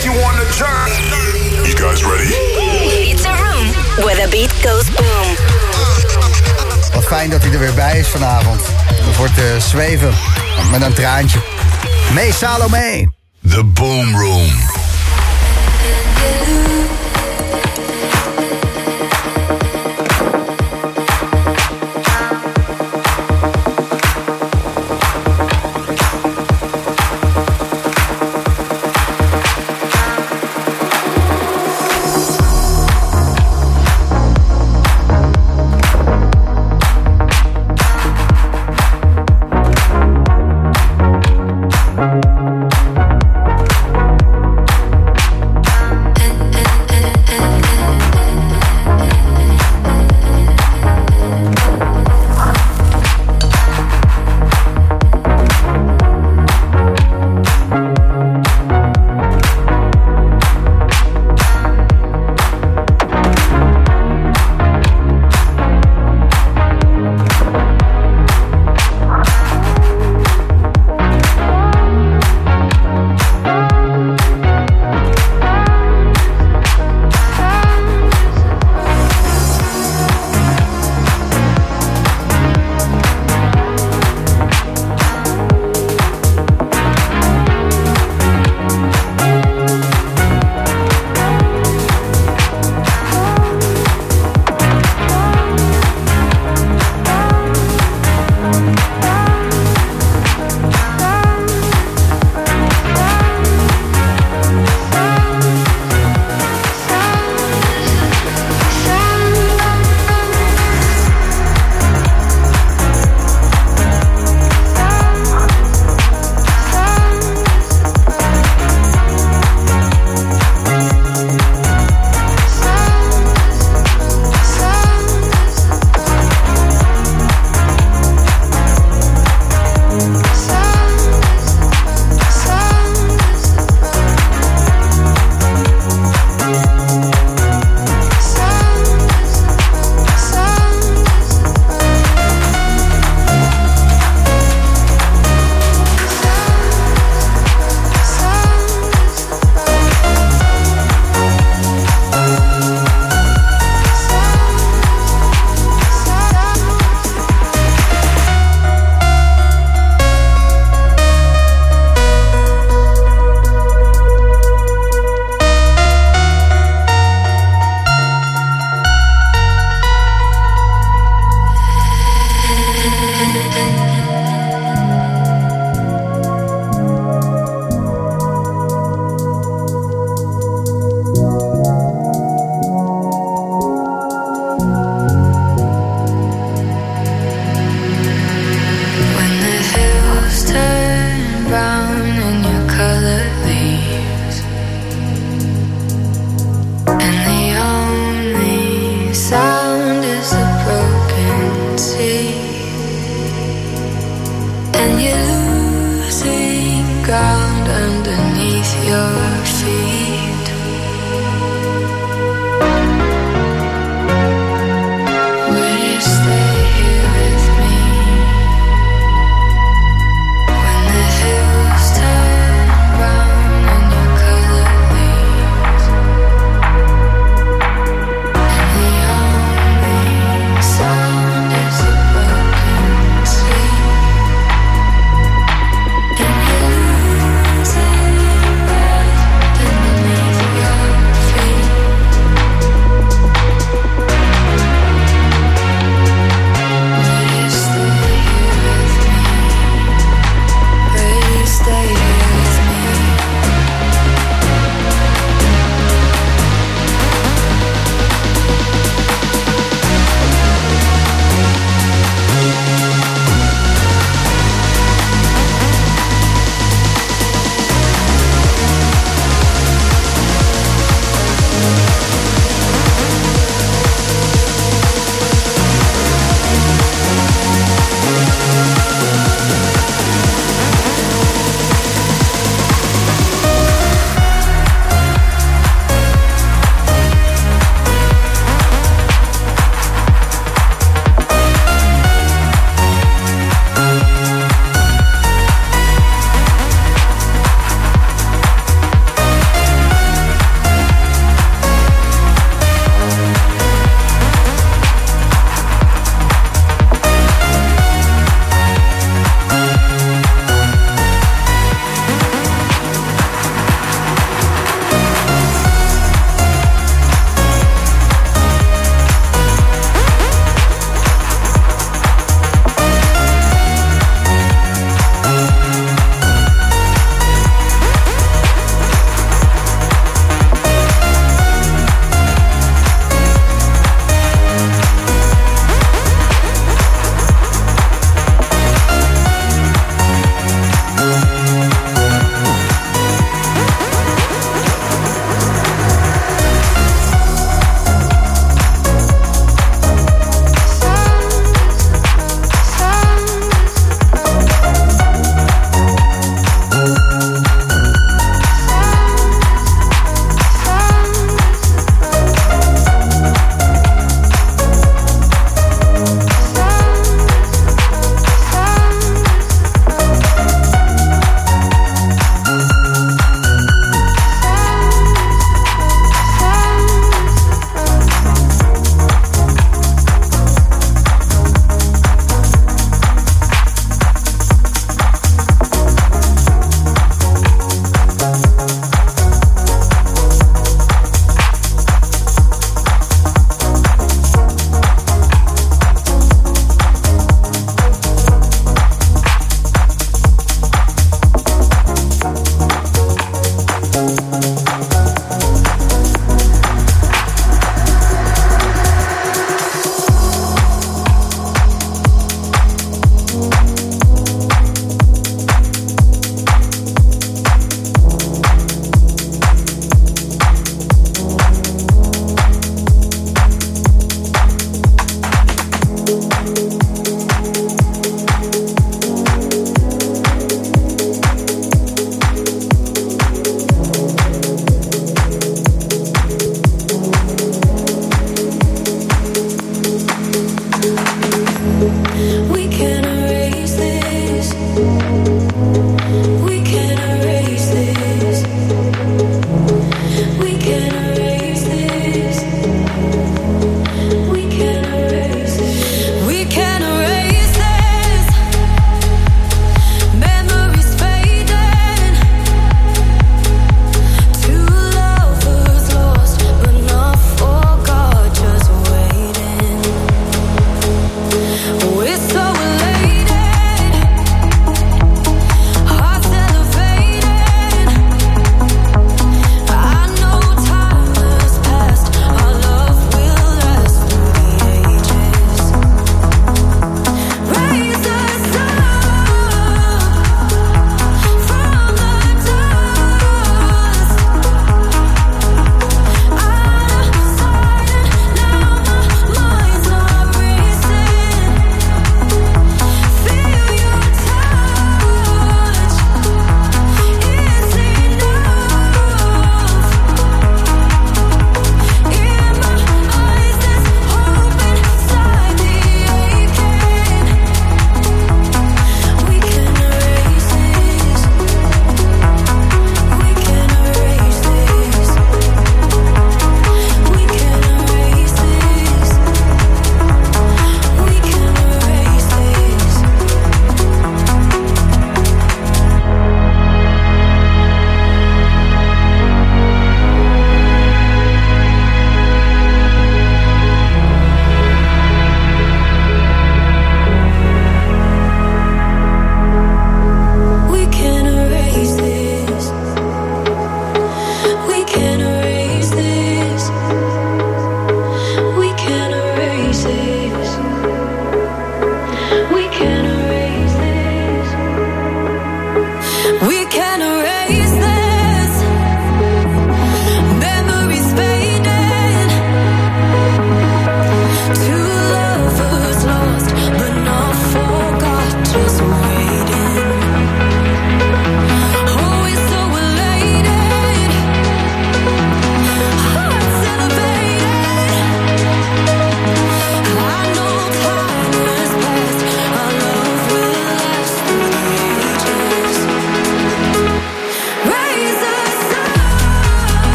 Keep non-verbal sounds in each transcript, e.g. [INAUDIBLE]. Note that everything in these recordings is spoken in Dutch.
take you on a journey. You guys ready? It's a room where the beat goes boom. Wat fijn dat hij er weer bij is vanavond. Voor te zweven met een traantje. Mee Salome. The Boom Room.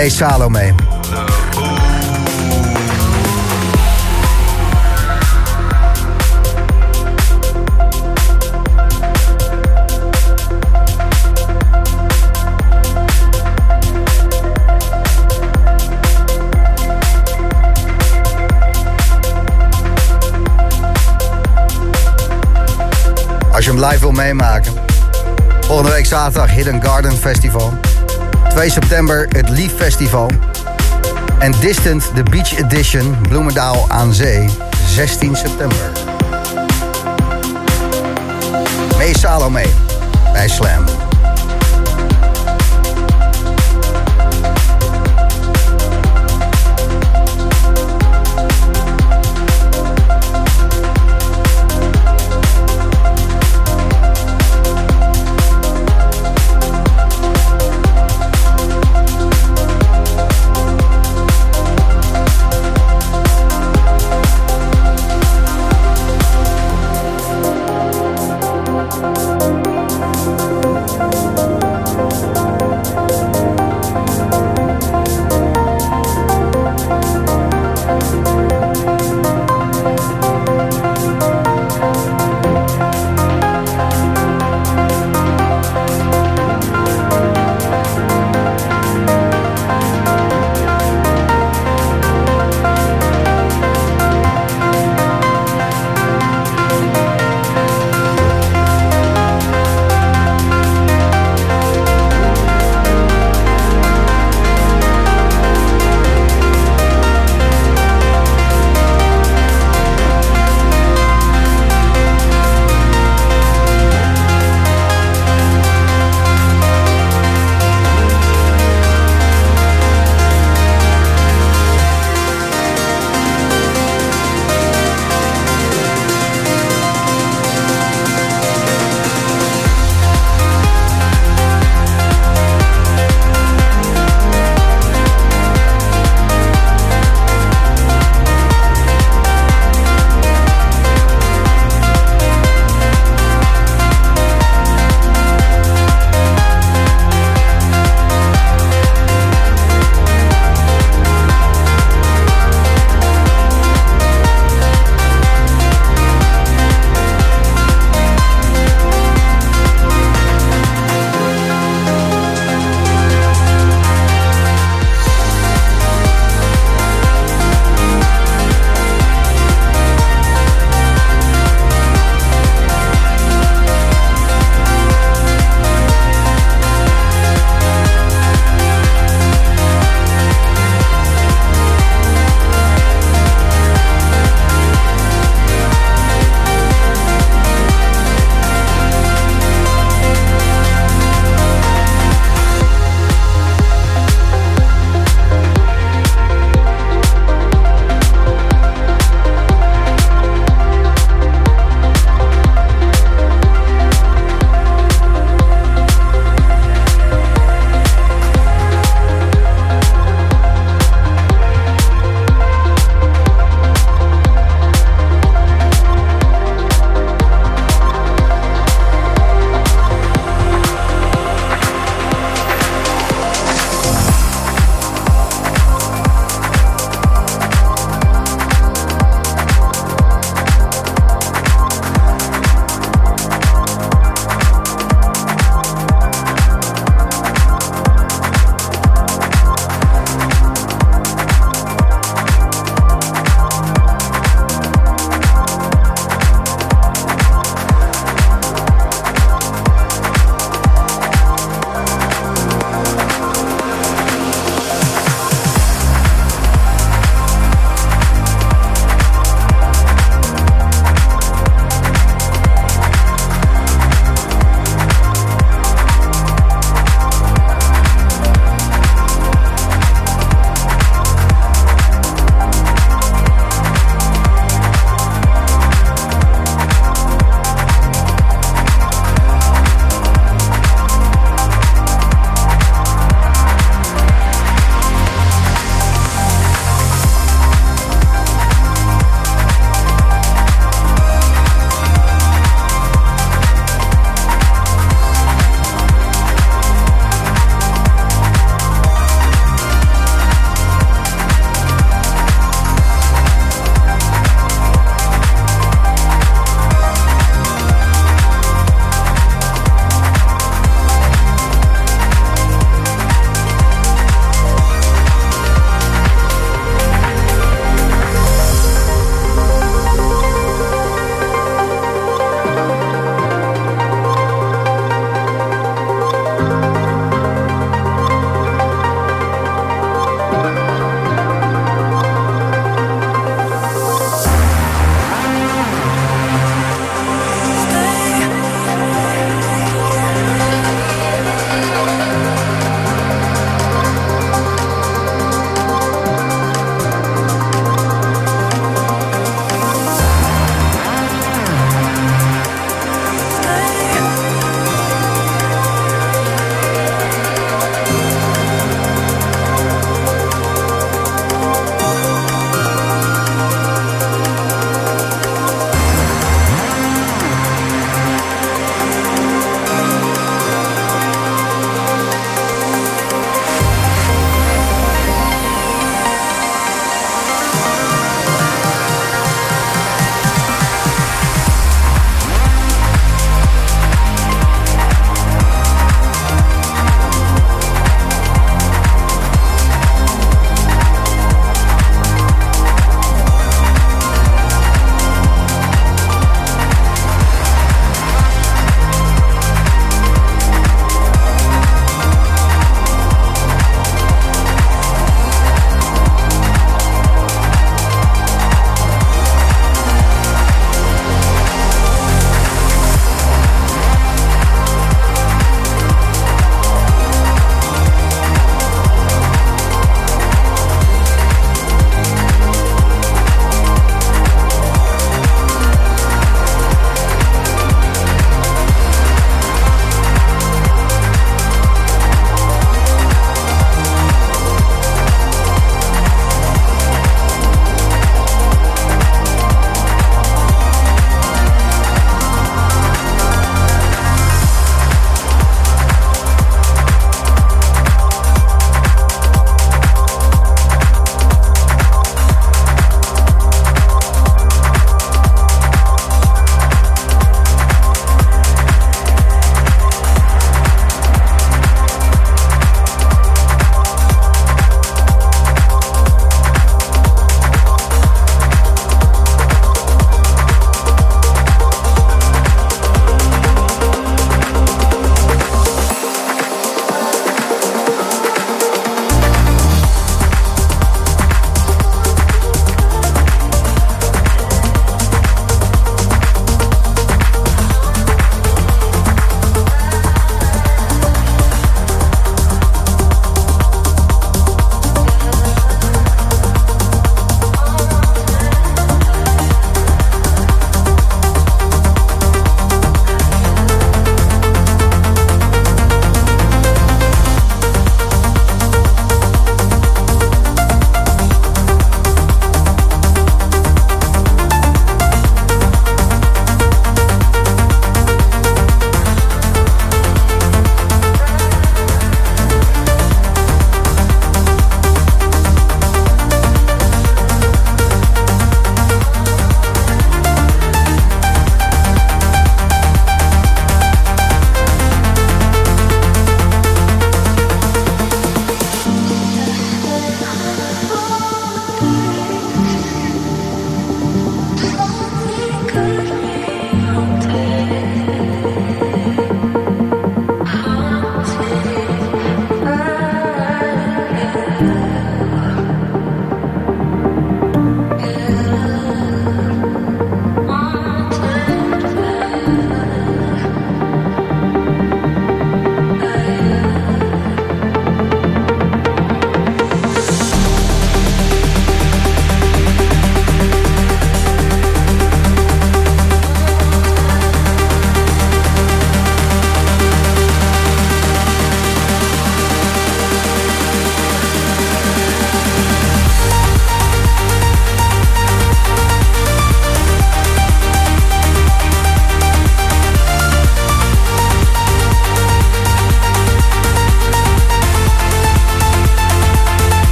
Mee Salome. Als je hem live wil meemaken. Volgende week zaterdag Hidden Garden Festival. 2 september het Leaf Festival. En Distant de Beach Edition Bloemendaal aan Zee. 16 september. Mee Salome bij Slam.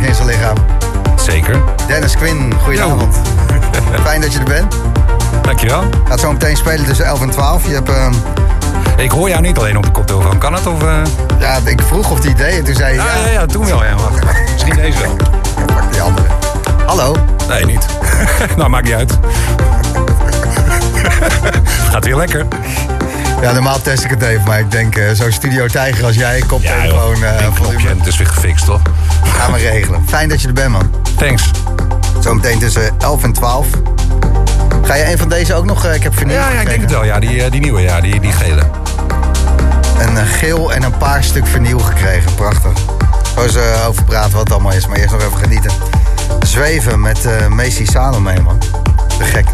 In zijn lichaam. Zeker. Dennis Quinn, goedenavond. Fijn dat je er bent. Dankjewel. Gaat zo meteen spelen tussen 11 en 12. Je hebt, ehm, Ik hoor jou niet alleen op de koptelefoon. Kan het? Of, eh? ja, ik vroeg of die idee en toen zei je ja, ja. ja, ja, toen wel. Ja, wacht. Misschien deze wel. Pak die andere. Hallo. Nee, niet. [LAUGHS] nou, maakt niet uit. [LAUGHS] Gaat weer lekker. Ja, normaal test ik het even, maar ik denk eh, zo'n studio tijger als jij, koptelefoon, joh. eh Eén knopje het is weer gefixt, toch? Gaan we regelen. Fijn dat je er bent, man. Thanks. Zometeen tussen 11 en 12. Ga je een van deze ook nog? eh, Ik heb vernieuwd Ja, ja, ik denk het wel. Ja, die, eh, die nieuwe, ja, die, die gele. Een eh, geel en een paar stuk vernieuw gekregen. Prachtig. Zo eens over praten wat het allemaal is, maar eerst nog even genieten. Zweven met eh Macy Salome, man. Te gek.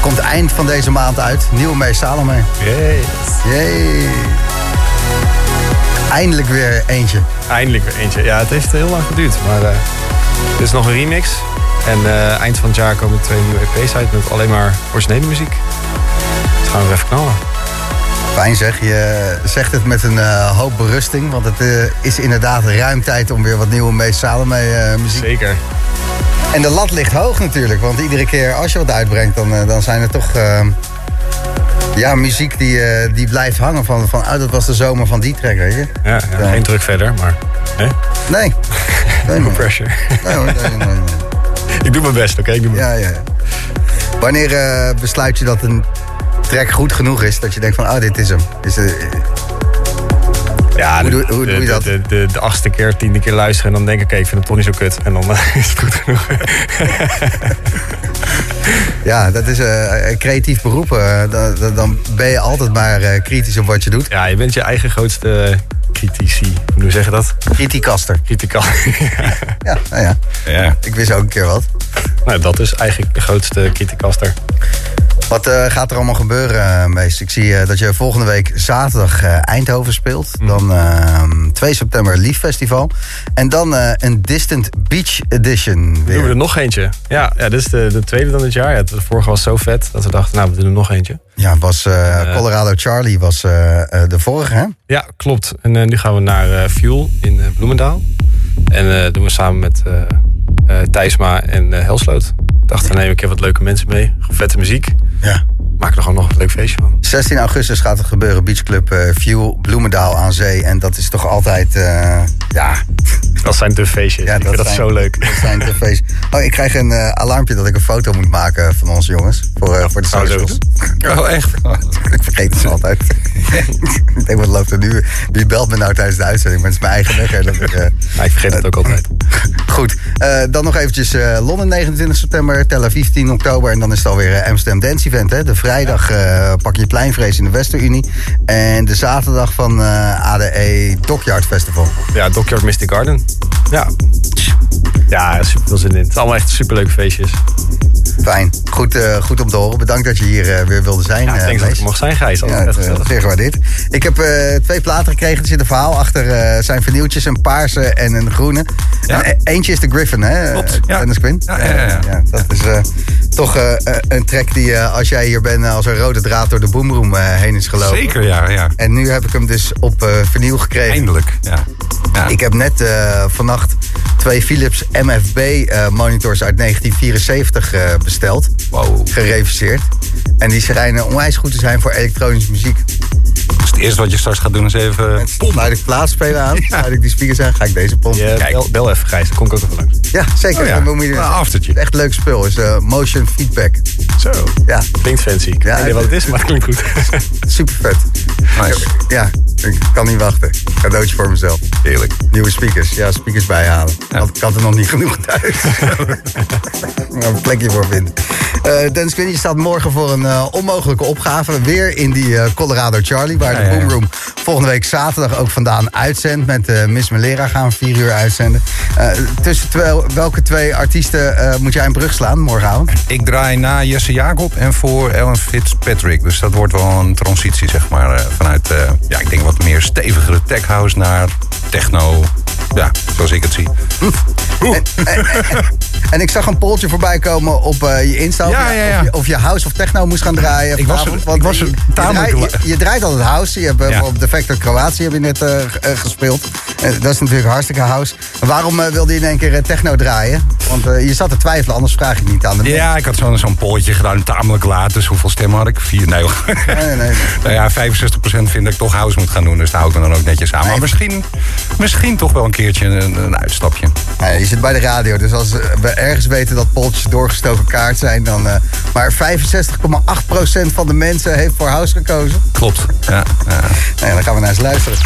Komt eind van deze maand uit. Nieuwe Mee Salome. Yes. Yay. Eindelijk weer eentje. Eindelijk weer eentje. Ja, het heeft heel lang geduurd. Maar dit is nog een remix. En eh, eind van het jaar komen twee nieuwe EP's uit met alleen maar originele muziek. Dus gaan we even knallen. Fijn zeg, je zegt het met een eh, hoop berusting. Want het is inderdaad ruim tijd om weer wat nieuwe Mee Salome muziek. Zeker. En de lat ligt hoog natuurlijk. Want iedere keer als je wat uitbrengt, dan, eh, dan zijn er toch... eh, ja, muziek die, eh, die blijft hangen van, van... Oh, dat was de zomer van die track, weet je? Ja, ja, geen druk verder, maar hè? Nee. [LAUGHS] nee, no pressure. Nee, hoor, nee, nee, nee. [LAUGHS] Ik doe mijn best, oké? Ik doe mijn Ja, ja. Wanneer eh, besluit je dat een track goed genoeg is? Dat je denkt van, oh, dit is hem. Is, Ja, Hoe de, doe- hoe de, doe je dat? De, de, de, achtste keer, tiende keer luisteren en dan denk ik, oké, ik vind het toch niet zo kut. En dan eh, [LAUGHS] is het goed genoeg. [LAUGHS] ja, dat is eh, een creatief beroep. eh, dan, ben je altijd maar eh, kritisch op wat je doet. ja, je bent je eigen grootste critici. Hoe zeg je dat? Criticaster. Critical. [LAUGHS] Ja, nou ja. Ja. Ik wist ook een keer wat. nou, dat is eigenlijk de grootste criticaster. Wat eh, gaat er allemaal gebeuren, eh, Mees? Ik zie eh, dat je volgende week zaterdag Eindhoven speelt. Dan eh, 2 september Lief Festival. En dan een Distant Beach Edition. Doen we Weer. er nog eentje? Ja, ja dit is de, de tweede dan dit jaar. Ja, de vorige was zo vet dat we dachten, nou, we doen er nog eentje. Ja, was Colorado Charlie was de vorige, hè? Ja, klopt. En nu gaan we naar Fuel in Bloemendaal. En doen we samen met Thijsma en Helsloot. Dachten we nemen een keer wat leuke mensen mee. Vette muziek. Ja. Maak er gewoon nog een leuk feestje van. 16 augustus gaat het gebeuren. Beach Club eh, Fuel Bloemendaal aan zee. En dat is toch altijd, eh, ja, [LAUGHS] Dat zijn de feestjes. Ja, ik vind dat zo leuk. Dat zijn tv's. [LAUGHS] Oh, ik krijg een eh, alarmpje dat ik een foto moet maken van onze jongens. Voor, voor de socials. [LAUGHS] Oh, echt? Ik vergeet het altijd. ik denk, wat loopt er nu? Wie belt me nou tijdens de uitzending? Maar het is mijn eigen wekker. Dat ik, Ja, ik vergeet het ook altijd. Goed, dan nog eventjes Londen 29 september, Tel Aviv 10 oktober. En dan is het alweer Amsterdam Dance Event. Hè? De vrijdag eh, pak je pleinvrees in de Westerunie. En de zaterdag van eh, ADE Dockyard Festival. Ja, Dockyard Mystic Garden. Ja. Ja, super veel zin in. Het allemaal echt superleuke feestjes. Fijn, goed, eh, goed om te horen. Bedankt dat je hier eh, weer wilde zijn. Ja, eh, ik denk dat ik mag zijn, Gijs. Ja, eh, gezellig. zeer gewaardeerd. Ik heb eh, twee platen gekregen. Er zit een verhaal achter. eh, zijn vernieuwtjes, een paarse en een groene. Ja. En, e- eentje is de Griffin, hè? Klopt, eh, ja. Dennis Quinn. Ja, ja, ja, ja. dat is eh, toch eh, eh, een track die, eh, als jij hier bent, eh, als een rode draad door de boomroom eh, heen is gelopen. Zeker, ja. ja. En nu heb ik hem dus op eh, vernieuw gekregen. Eindelijk, ja. ja. Ik heb net eh, vannacht twee Philips MFB eh, monitors uit 1974 eh, besteld. Wow. Gereviseerd. En die schijnen onwijs goed te zijn voor elektronische muziek. Dus het eerste wat je straks gaat doen is even... Sluit ik plaatspelen aan, sluit ik die speakers aan, ga ik deze pompen. Ja, Kijk. bel, bel even, Gijs. Dan kom ik ook even langs. Ja, zeker. Oh ja, Dan moet je- een aftertje. Echt leuk spul. Is eh, motion feedback. Zo. Ja, Klinkt fancy. Ik Ja, weet niet wat het is, maar het klinkt goed. super vet. Nice. Ja, ik kan niet wachten. Cadeautje voor mezelf. Heerlijk. Nieuwe speakers. Ja, speakers bijhalen. Want ik had er nog niet genoeg thuis. [LAUGHS] Een plekje voor vinden. Eh Dennis Quinn, je staat morgen voor een eh, onmogelijke opgave. Weer in die eh, Colorado Charlie. Waar Ja, de ja, ja. Boomroom volgende week zaterdag ook vandaan uitzendt. Met Miss Melera gaan we vier uur uitzenden. Tussen twee- welke twee artiesten moet jij een brug slaan morgenavond? Ik draai na Jesse Jacob en voor Ellen Fitzpatrick. Dus dat wordt wel een transitie, zeg maar. vanuit, ja, ik denk wat meer stevigere tech house naar techno. Ja, zoals ik het zie. En ik zag een polltje voorbij komen op eh, je Insta. of Ja, je- ja, ja. Of, je, of je house of techno moest gaan draaien. Ik was er- vanavond, want ik was er je- tamelijk Je, draait, je, je draait altijd house. Je hebt Ja. op Defector Kroatië heb je net eh, gespeeld. Dat is natuurlijk hartstikke house. Maar waarom wilde je in één keer techno draaien? Want je zat te twijfelen, anders vraag ik niet aan de Ja, ik had zo'n zo'n polletje gedaan, tamelijk laat. Dus hoeveel stemmen had ik? Vier? Nee, hoor. Nee, nee, nee. [LAUGHS] nou ja, 65% vind dat ik toch house moet gaan doen. Dus daar hou ik me dan ook netjes aan. Maar misschien, misschien toch wel een keertje een, een uitstapje. Je zit bij de radio, dus als we ergens weten dat polletjes doorgestoken kaart zijn, dan. eh, maar 65,8% van de mensen heeft voor house gekozen. Klopt. Ja, ja. Nee, dan gaan we naar eens luisteren.